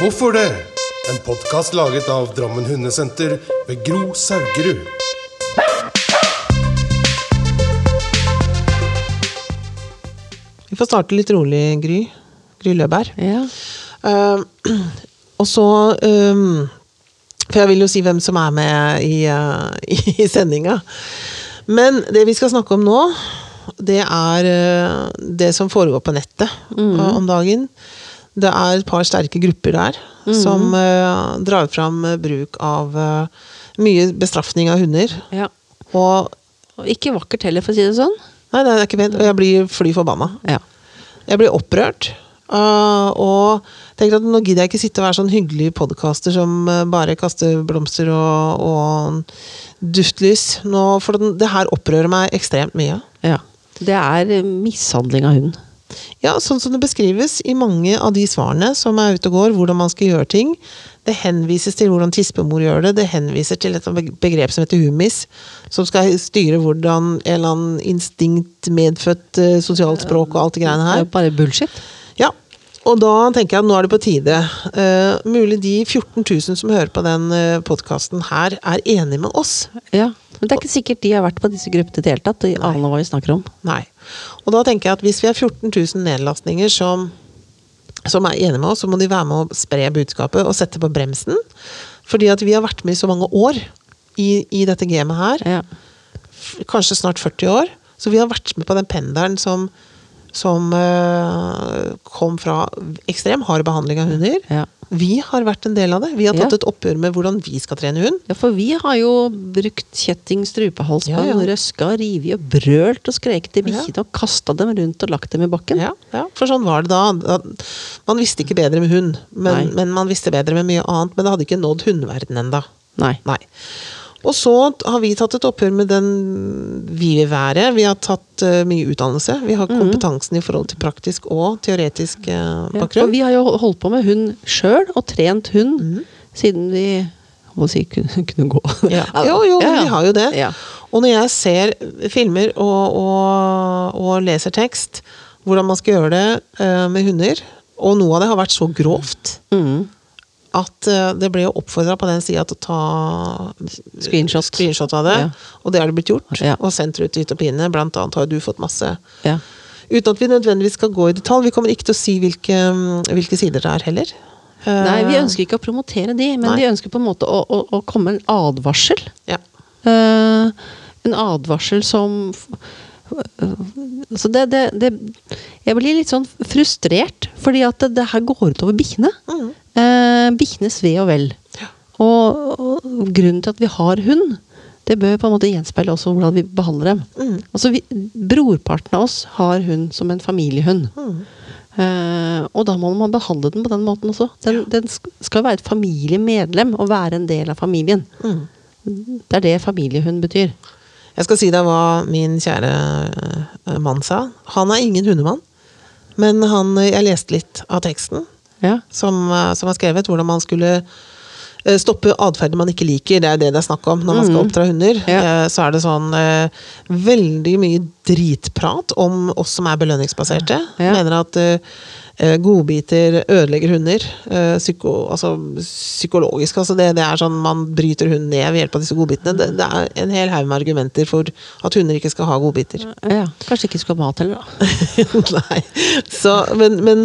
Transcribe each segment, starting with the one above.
Hvorfor det? En podkast laget av Drammen Hundesenter ved Gro Saugerud. Vi får starte litt rolig, Gry. Gry Løberg. Ja. Uh, og så um, For jeg vil jo si hvem som er med i, uh, i sendinga. Men det vi skal snakke om nå, det er uh, det som foregår på nettet eh, om dagen. Det er et par sterke grupper der som uh, drar fram eh, bruk av uh, mye bestraffning av hunder. ja. Og Og ikke vakkert heller, for å si det sånn. Nei, det er ikke pent. Og jeg blir fly forbanna. Ja. Jeg blir opprørt. uh, og tenker at nå gidder jeg ikke sitte og være sånn hyggelig podkaster som bare kaster blomster og, og duftlys. Nå, for det her opprører meg ekstremt mye. ja. Det er mishandling av hund. Ja, sånn som det beskrives i mange av de svarene som er ute og går, hvordan man skal gjøre ting. Det henvises til hvordan tispemor gjør det, det henviser til et begrep som heter humis, som skal styre hvordan en eller annen instinkt, medfødt eh, sosialt språk og alt det greiene her. Det er jo bare bullshit. Ja, og da tenker jeg at nå er det på tide. Uh, mulig de 14 000 som hører på den uh, podkasten her, er enige med oss. Ja. Men det er ikke sikkert de har vært på disse gruppene i det hele tatt. De aner hva vi snakker om. Nei. Og da tenker jeg at hvis vi har 14 000 nedlastninger som, som er enige med oss, så må de være med å spre budskapet og sette på bremsen. Fordi at vi har vært med i så mange år i, i dette gamet her. Ja. Kanskje snart 40 år. Så vi har vært med på den pendelen som, som eh, kom fra ekstrem hard behandling av hunder. Ja. Vi har vært en del av det. Vi har tatt Ja. et oppgjør med hvordan vi skal trene hund. ja, for vi har jo brukt kjetting, strupehals Ja, ja. røska, revet og brølt og skreket til bikkjene og kasta dem rundt og lagt dem i bakken. Ja, ja, for sånn var det da. Man visste ikke bedre med hund, men, men man visste bedre med mye annet. Men det hadde ikke nådd hundeverdenen ennå. Nei. Nei. Og så har vi tatt et oppgjør med den vi vil være. Vi har tatt uh, mye utdannelse. Vi har kompetansen i forhold til praktisk og teoretisk uh, Ja, for vi har jo holdt på med hund sjøl, og trent hund siden vi må si, kunne, kunne gå. Ja. Jo, jo, Ja, ja. vi har jo det. Ja. Og når jeg ser filmer og, og, og leser tekst, hvordan man skal gjøre det uh, med hunder, og noe av det har vært så grovt Mm. At eh, det ble jo oppfordra på den sida til å ta Screenshot. screenshot av det. Ja. Og det har det blitt gjort. Ja. Og sendt ut hytt og pinne. Blant annet har du fått masse. Ja. Uten at vi nødvendigvis skal gå i detalj. Vi kommer ikke til å si hvilke, hvilke sider det er heller. Eh, Nei, vi ønsker ikke å promotere de, men Nei. vi ønsker på en måte å, å, å komme en advarsel. Ja. Uh, en advarsel som så det, det, det Jeg blir litt sånn frustrert, fordi at det, det her går utover bikkjene. Mm. Eh, bikkjenes ve og vel. Og, og grunnen til at vi har hund, det bør på en måte gjenspeile også hvordan vi behandler dem. Mm. Altså vi, Brorparten av oss har hund som en familiehund. Mm. Uh, og da må man behandle den på den måten også. Den, den skal være et familiemedlem og være en del av familien. Mm. Det er det familiehund betyr. Jeg skal si deg hva min kjære eh, mann sa. Han er ingen hundemann. Men han, jeg leste litt av teksten Ja. som, eh, som er skrevet, hvordan man skulle eh, stoppe atferden man ikke liker. Det er det det er snakk om når man skal Mhm. oppdra hunder. Ja. Eh, Så er det sånn veldig mye dritprat om oss som er belønningsbaserte. Ja. Mener at godbiter ødelegger hunder. eh, Psyko, altså, psykologisk. Altså det, det er sånn man bryter hunden ned ved hjelp av disse godbitene. Det, det er en hel haug med argumenter for at hunder ikke skal ha godbiter. ja. Kanskje ikke skal ha mat heller, da. Nei. Så, men, men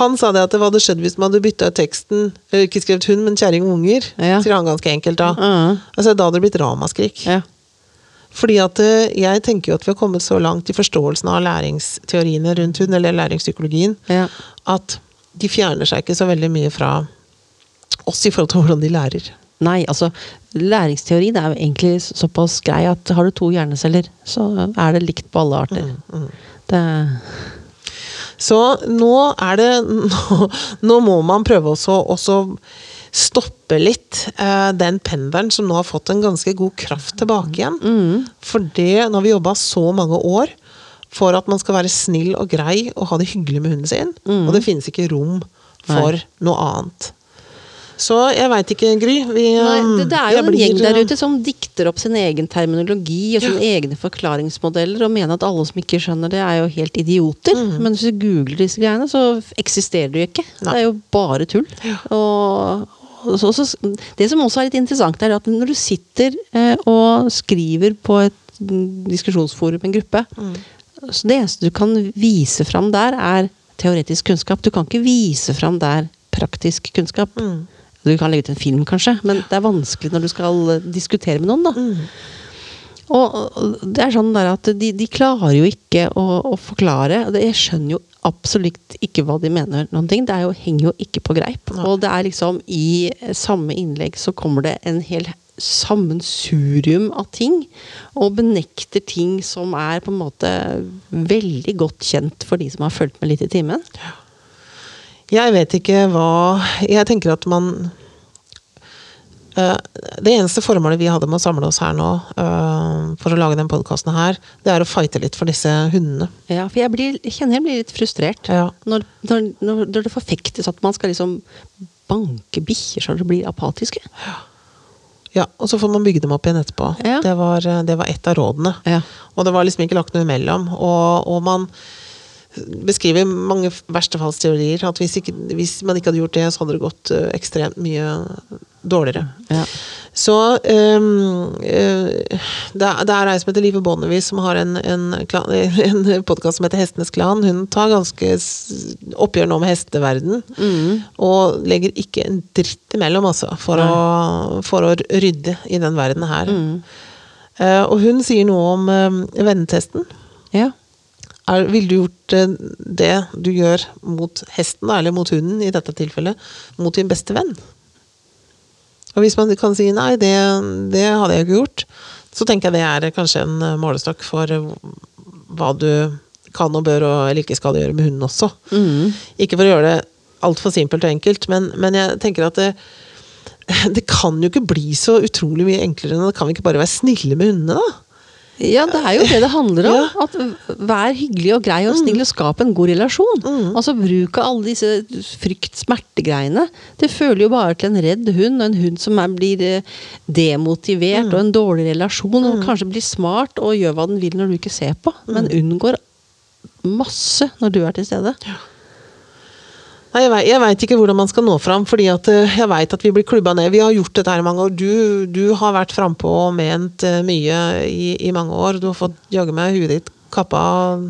han sa det at det hadde skjedd hvis man hadde bytta ut teksten Ikke skrevet hund, men kjerring og unger. Ja. Sier han ganske enkelt da. Mhm. Altså, da hadde det blitt ramaskrik. Ja. Fordi at eh, jeg tenker jo at vi har kommet så langt i forståelsen av læringsteoriene rundt hund, eller læringspsykologien, Ja. at de fjerner seg ikke så veldig mye fra oss i forhold til hvordan de lærer. Nei, altså læringsteori det er jo egentlig såpass grei at har du to hjerneceller, så er det likt på alle arter. Det, Så nå er det Nå, nå må man prøve også, også stoppe litt uh, den pendelen som nå har fått en ganske god kraft tilbake igjen. For det, når vi jobba så mange år for at man skal være snill og grei og ha det hyggelig med hunden sin. Og det finnes ikke rom for noe annet. Så jeg veit ikke, Gry. Vi, Nei, um, det, det er jo en gjeng der ute som dikter opp sin egen terminologi og sine egne forklaringsmodeller og mener at alle som ikke skjønner det, er jo helt idioter. Men hvis du googler disse greiene, så eksisterer det jo ikke. Mm. Nei. Det er jo bare tull. Ja. og så, så, det som også er litt interessant, er at når du sitter eh, og skriver på et mm, diskusjonsforum, en gruppe, Mm. så det eneste du kan vise fram der, er teoretisk kunnskap. Du kan ikke vise fram der praktisk kunnskap. Mm. Du kan legge ut en film, kanskje, men det er vanskelig når du skal eh, diskutere med noen. da. Mm. Og, det er sånn der at de, de klarer jo ikke å, å forklare. Jeg skjønner jo absolutt ikke hva de mener. noen ting. Det jo, henger jo ikke på greip. Og det er liksom i samme innlegg så kommer det en hel sammensurium av ting. Og benekter ting som er på en måte veldig godt kjent for de som har fulgt med litt i timen. Jeg vet ikke hva Jeg tenker at man Det eneste formålet vi hadde med å samle oss her nå, eh, for å lage den podkasten her, det er å fighte litt for disse hundene. Ja, for jeg, blir, jeg kjenner jeg blir litt frustrert. Ja. Når, når, når, det forfektes at man skal liksom banke bikkjer så de blir apatiske. Ja, Og så får man bygge dem opp igjen etterpå. Ja. Det, var, eh, det var ett av rådene. Ja. Og det var liksom ikke lagt noe imellom. Og, og man beskriver mange verstefallsteorier. At hvis, ikke, hvis man ikke hadde gjort det, så hadde det gått eh, ekstremt mye dårligere. Ja. Så um, uh, det, det er ei som heter Live Bonnevie, som har en, en, klan- en podkast som heter Hestenes Klan. Hun tar ganske oppgjør nå med hesteverden. Og legger ikke en dritt imellom, altså, for, å, for å rydde i den verden her. Eh, og hun sier noe om uh, vennetesten. ja. Er, Ville du gjort eh, det du gjør mot hesten, eller mot hunden i dette tilfellet, mot din beste venn? Og hvis man kan si nei, det, det hadde jeg ikke gjort, så tenker jeg det er kanskje en eh, målestokk for eh, hva du kan og bør og eller ikke skal gjøre med hunden også. Ikke for å gjøre det altfor simpelt og enkelt, men, men jeg tenker at det, det kan jo ikke bli så utrolig mye enklere enn det kan vi ikke bare være snille med hundene, da? Ja, det er jo det det handler om. Ja. Mm. At Vær hyggelig og grei og snill og skap en god relasjon. Altså Bruk av alle disse frykt-smertegreiene. Det føler jo bare til en redd hund, og en hund som er, blir eh, demotivert, Mm. og en dårlig relasjon, og kanskje blir smart og gjør hva den vil når du ikke ser på, men Mm. unngår masse når du er til stede. Nei, jeg, vet, jeg vet ikke hvordan man skal nå fram, fordi at eh, jeg vet at vi blir klubba ned. Vi har gjort dette her i mange år. Du, du har vært frampå og ment eh, mye i, i mange år. Du har fått jaggu meg huet ditt kappa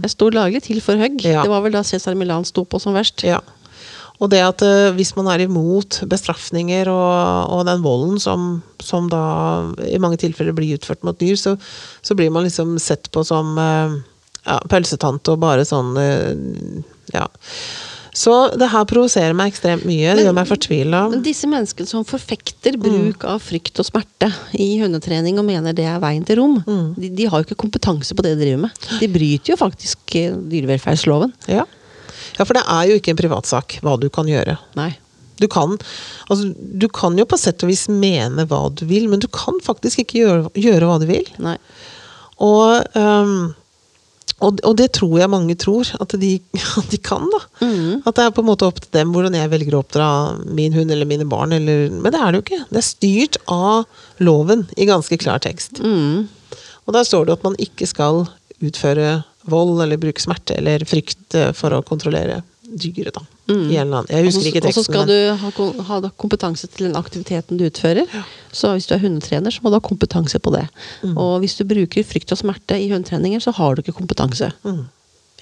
Jeg sto laglig til for hugg. Ja. Det var vel da Cæsar Milan sto på som verst. Ja. Og det at eh, hvis man er imot bestraffninger og, og den volden som, som da i mange tilfeller blir utført mot dyr, så, så blir man liksom sett på som eh, ja, pølsetante og bare sånn Ja. Så det her provoserer meg ekstremt mye. Det gjør meg fortvila. Men disse menneskene som forfekter bruk av frykt og smerte i hundetrening og mener det er veien til rom, de, de har jo ikke kompetanse på det de driver med. De bryter jo faktisk eh, dyrevelferdsloven. Ja. ja, for det er jo ikke en privatsak hva du kan gjøre. Nei. Du kan, altså, du kan jo på sett og vis mene hva du vil, men du kan faktisk ikke gjøre, gjøre hva du vil. Nei. Og, øhm, og, og det tror jeg mange tror at de, at de kan, da. At det er på en måte opp til dem hvordan jeg velger å oppdra min hund eller mine barn. Eller, men det er det jo ikke. Det er styrt av loven i ganske klar tekst. Og der står det at man ikke skal utføre vold eller bruke smerte eller frykt eh, for å kontrollere dyret. da. I en eller annen. Jeg husker ikke Og så skal men- du ha, ha kompetanse til den aktiviteten du utfører. Så hvis du er hundetrener, så må du ha kompetanse på det. Mm. Og hvis du bruker frykt og smerte i hundetreninger, så har du ikke kompetanse. Mm.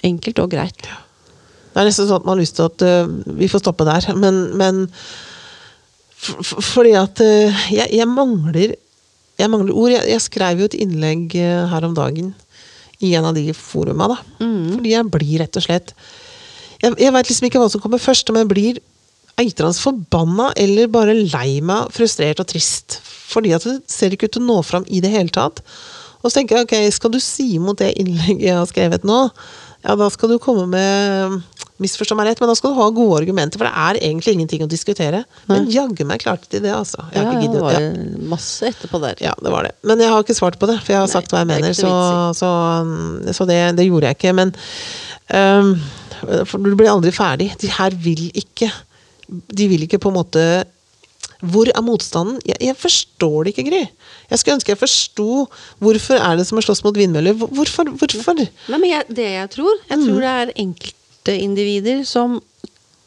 Enkelt og greit. Det er nesten sånn at man har lyst til at uh, vi får stoppe der, men, men Fordi at uh, jeg, jeg mangler Jeg mangler ord. Jeg, jeg skrev jo et innlegg uh, her om dagen i en av de foruma, da. Fordi jeg blir rett og slett Jeg, jeg veit liksom ikke hva som kommer først, om jeg blir eitrende forbanna eller bare lei meg, frustrert og trist. Fordi at det ser ikke ut til å nå fram i det hele tatt. Og så tenker jeg, ok, skal du si imot det innlegget jeg har skrevet nå, ja, da skal du komme med Misforstå meg rett, men da skal du ha gode argumenter, for det er egentlig ingenting å diskutere. Men jaggu meg klarte de det, altså. Jeg har Ja, ikke det var Ja. masse etterpå der. Ja, det var det. Men jeg har ikke svart på det, for jeg har Nei, sagt hva jeg er mener. Så, så, um, så det, det gjorde jeg ikke. Men um, For du blir aldri ferdig. De her vil ikke De vil ikke på en måte Hvor er motstanden? Jeg, jeg forstår det ikke, Gry. Jeg skulle ønske jeg forsto hvorfor er det som å slåss mot vindmøller. Hvorfor? hvorfor? Nei, men jeg, det jeg tror Jeg tror det er enkeltindivider som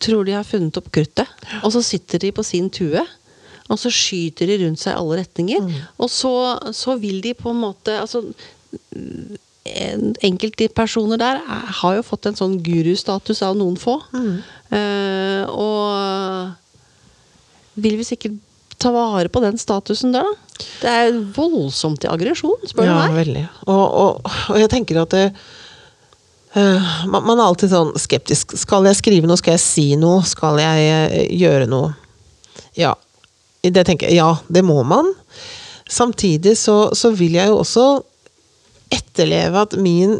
tror de har funnet opp kruttet, og så sitter de på sin tue. Og så skyter de rundt seg i alle retninger. Og så, så vil de på en måte altså, en- Enkelte personer der er, har jo fått en sånn gurustatus av noen få. Eh, og vil vi sikkert ta vare på den statusen der, da? Det er voldsomt til aggresjon, spør Ja, du meg. veldig. Og, og, og jeg tenker at det, eh, man, man er alltid sånn skeptisk. Skal jeg skrive noe? Skal jeg si noe? Skal jeg eh, gjøre noe? Ja. Det tenker jeg. Ja, det må man. Samtidig så, så vil jeg jo også etterleve at min,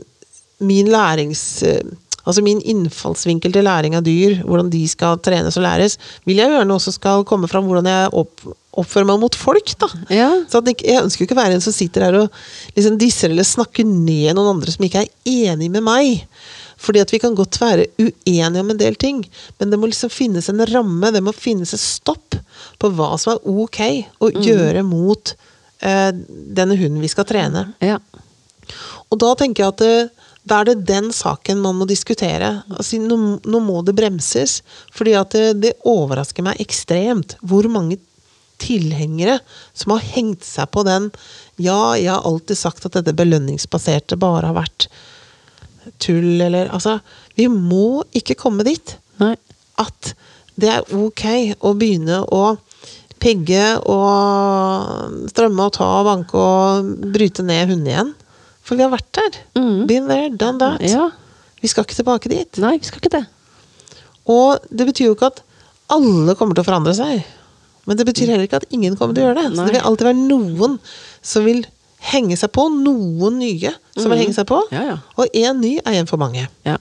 min lærings... eh, Altså min innfallsvinkel til læring av dyr, hvordan de skal trenes og læres, vil jeg gjerne også skal komme fram hvordan jeg opp, oppfører meg mot folk. da. Ja. Så at Jeg ønsker jo ikke å være en som sitter her og liksom disser eller snakker ned noen andre som ikke er enig med meg. Fordi at vi kan godt være uenige om en del ting, men det må liksom finnes en ramme, det må finnes et stopp på hva som er ok å gjøre mot eh, denne hunden vi skal trene. Ja. Og da tenker jeg at det, da er det den saken man må diskutere. Altså, nå, nå må det bremses. Fordi at det, det overrasker meg ekstremt hvor mange tilhengere som har hengt seg på den Ja, jeg har alltid sagt at dette belønningsbaserte bare har vært tull, eller Altså, vi må ikke komme dit Nei. at det er ok å begynne å pegge og strømme og ta og banke og bryte ned hundene igjen. For vi har vært der. Mm. Been there, done that. Ja. Vi skal ikke tilbake dit. Nei, vi skal ikke det. Og det betyr jo ikke at alle kommer til å forandre seg. Men det betyr heller ikke at ingen kommer til å gjøre det. Så det vil alltid være noen som vil henge seg på. Noen nye som vil henge seg på. Ja, ja. Og én ny er en for mange. Ja.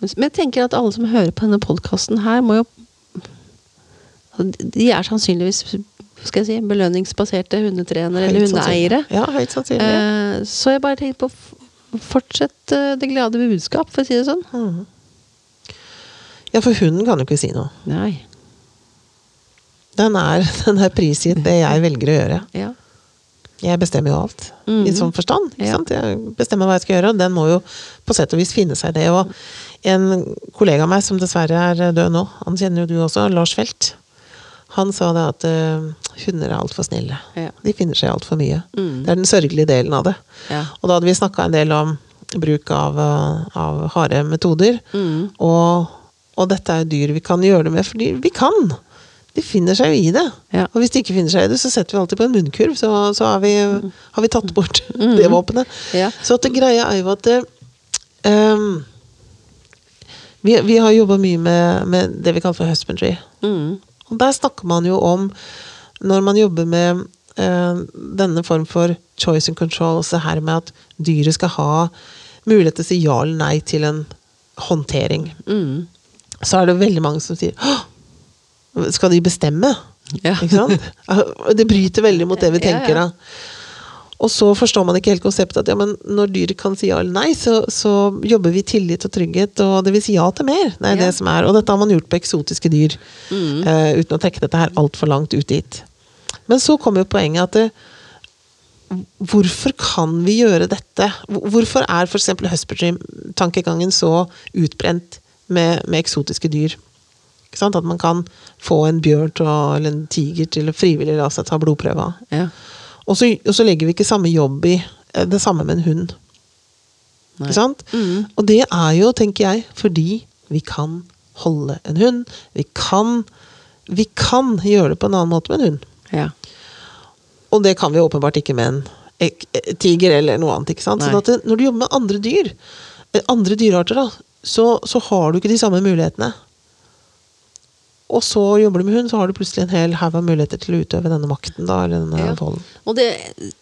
Men jeg tenker at alle som hører på denne podkasten her, må jo De er sannsynligvis skal jeg si, belønningsbaserte hundetrenere eller hundeeiere. Ja, høyt sannsynlig. Eh, så jeg bare tenker på Fortsett eh, det glade budskap, for å si det sånn. Ja, for hunden kan jo ikke si noe. Nei. Den er, den er prisgitt det jeg velger å gjøre. Ja. Jeg bestemmer jo alt. Mhm. I sånn forstand. Ja. Jeg bestemmer hva jeg skal gjøre, og den må jo på sett og vis finne seg det. Og en kollega av meg som dessverre er død nå, han kjenner jo du også, Lars Felt. Han sa det at uh, hunder er altfor snille. Ja. De finner seg altfor mye. Mm. Det er den sørgelige delen av det. Ja. Og da hadde vi snakka en del om bruk av, eh, av harde metoder. Mm. Og, og dette er jo dyr vi kan gjøre det med, fordi vi kan. De finner seg jo i det. Ja. Og hvis de ikke finner seg i det, så setter vi alltid på en munnkurv, så, så har, vi, har vi tatt bort det våpenet. Ja. Så at det greia er jo at det, um, vi, vi har jobba mye med, med det vi kaller for husbandry. Mm. Og der snakker man jo om, når man jobber med uh, denne form for choice and control, så her med at dyret skal ha mulighet til å si ja eller nei til en håndtering, Mm. så er det veldig mange som sier «Åh, Skal de bestemme? Ja. Ikke sant? Det bryter veldig mot det vi tenker, da. Og så forstår man ikke helt konseptet at ja, men når dyr kan si ja eller nei, så, så jobber vi tillit og trygghet, og det vil si ja til mer. Det er Ja. det som er. Og dette har man gjort på eksotiske dyr, Mm. uh, uten å trekke dette her altfor langt ut dit. Men så kommer jo poenget at det, Hvorfor kan vi gjøre dette? Hvorfor er f.eks. husbandry-tankegangen så utbrent med, med eksotiske dyr? At man kan få en bjørn til å, eller en tiger til å frivillig la seg ta blodprøva. Ja. Og så, og så legger vi ikke samme jobb i eh, det samme med en hund. Nei. Ikke sant? Mm. Og det er jo, tenker jeg, fordi vi kan holde en hund. Vi kan, vi kan gjøre det på en annen måte med en hund. Ja. Og det kan vi åpenbart ikke med en eh, tiger eller noe annet. ikke sant? Nei. Sånn at det, når du jobber med andre dyr, eh, andre dyrearter, da, så, så har du ikke de samme mulighetene. Og så jobber du med hund, så har du plutselig en hel haug av muligheter til å utøve denne makten. da, eller denne Ja. volden. Og det,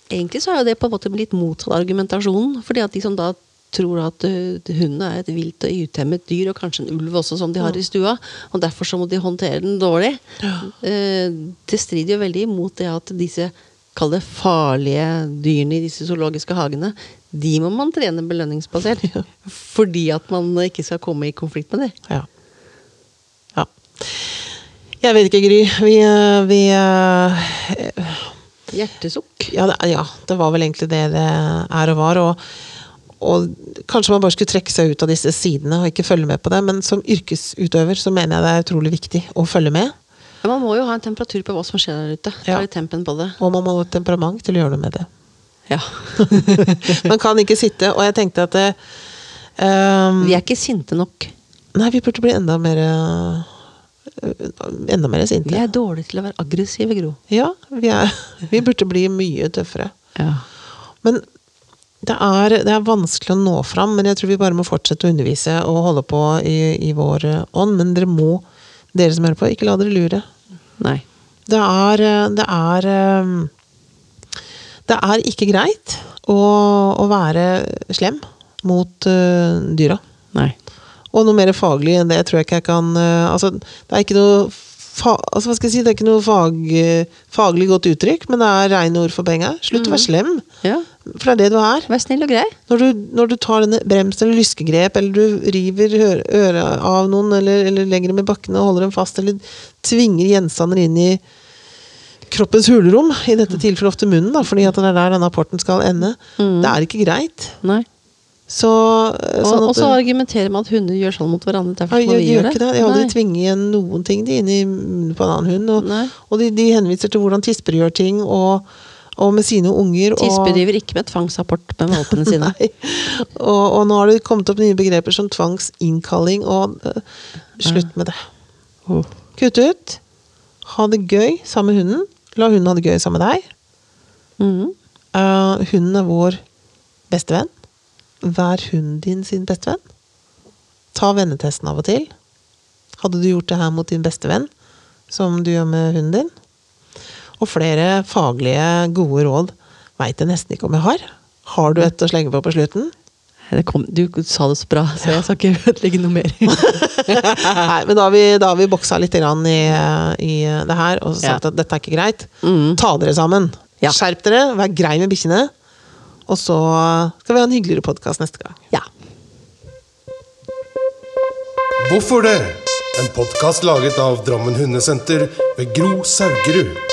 egentlig så er jo det på en måte blitt motsatt argumentasjonen. Fordi at de som da tror at uh, hunden er et vilt og utemmet dyr, og kanskje en ulv også, som de har i stua, og derfor så må de håndtere den dårlig. Ja. det strider jo veldig imot det at disse Kall det farlige dyrene i disse zoologiske hagene. De må man trene belønningsbasert. Fordi at man ikke skal komme i konflikt med dem. Ja. Jeg vet ikke, Gry. Vi, eh, vi uh, Hjertesukk. ja, det, ja, det var vel egentlig det det er og var. Og, og kanskje man bare skulle trekke seg ut av disse sidene og ikke følge med på det. Men som yrkesutøver så mener jeg det er utrolig viktig å følge med. Ja, man må jo ha en temperatur på hva som skjer der ute. Ja. Og man må ha et temperament til å gjøre noe med det. Ja. Man kan ikke sitte, og jeg tenkte at det, um, Vi er ikke sinte nok. Nei, vi burde bli enda mer øh, Enda mer Vi er dårlige til å være aggressive, Gro. Ja, vi, er, vi burde bli mye tøffere. Ja. Men det er, det er vanskelig å nå fram, men jeg tror vi bare må fortsette å undervise og holde på i, i vår øh, ånd. Men dere må, dere som hører på, ikke la dere lure. Nei. Det er øh, Det er Det er ikke greit å, å være slem mot uh, dyra. Nei. Og noe mer faglig enn det tror jeg ikke jeg kan øh, Altså, det er ikke noe fa, altså, hva skal jeg si, det er ikke noe fag, øh, faglig godt uttrykk, men det er rene ord for penga. Slutt å være slem, Ja. for det er det du er. Vær snill og grei. Når du, når du tar denne brems eller lyskegrep, eller du river øret av noen, eller, eller legger dem i bakken og holder dem fast, eller tvinger gjenstander inn i kroppens hulrom, i dette tilfellet ofte munnen, da, fordi det er der denne apporten skal ende, det er ikke greit. Nei. Så, Og, sånn og så argumenterer man at hunder gjør sånn mot hverandre. Derfor Ja, må vi gjør gjøre ikke det. De har aldri tvinget igjen noen ting de inn i munnen på en annen hund. Og, og de, de henviser til hvordan tisper gjør ting, og, og med sine unger. Tisper driver ikke med tvangsapport med valpene sine. Og, og nå har det kommet opp nye begreper som tvangsinnkalling, og uh, slutt med det. Oh. Kutt ut. Ha det gøy sammen med hunden. La hunden ha det gøy sammen med deg. Mm. Uh, hunden er vår bestevenn. Vær hunden din sin bestevenn. Ta vennetesten av og til. Hadde du gjort det her mot din bestevenn, som du gjør med hunden din? Og flere faglige, gode råd veit jeg nesten ikke om jeg har. Har du et å slenge på på slutten? Kom, du sa det så bra, så jeg skal ikke ødelegge noe mer. Nei, men da har vi, da har vi boksa litt i, i det her og sagt Ja. at dette er ikke greit. Mm. Ta dere sammen. Ja. Skjerp dere, vær grei med bikkjene. Og så skal vi ha en hyggeligere podkast neste gang. Ja. Hvorfor det? En podkast laget av Drammen Hundesenter ved Gro Saugerud.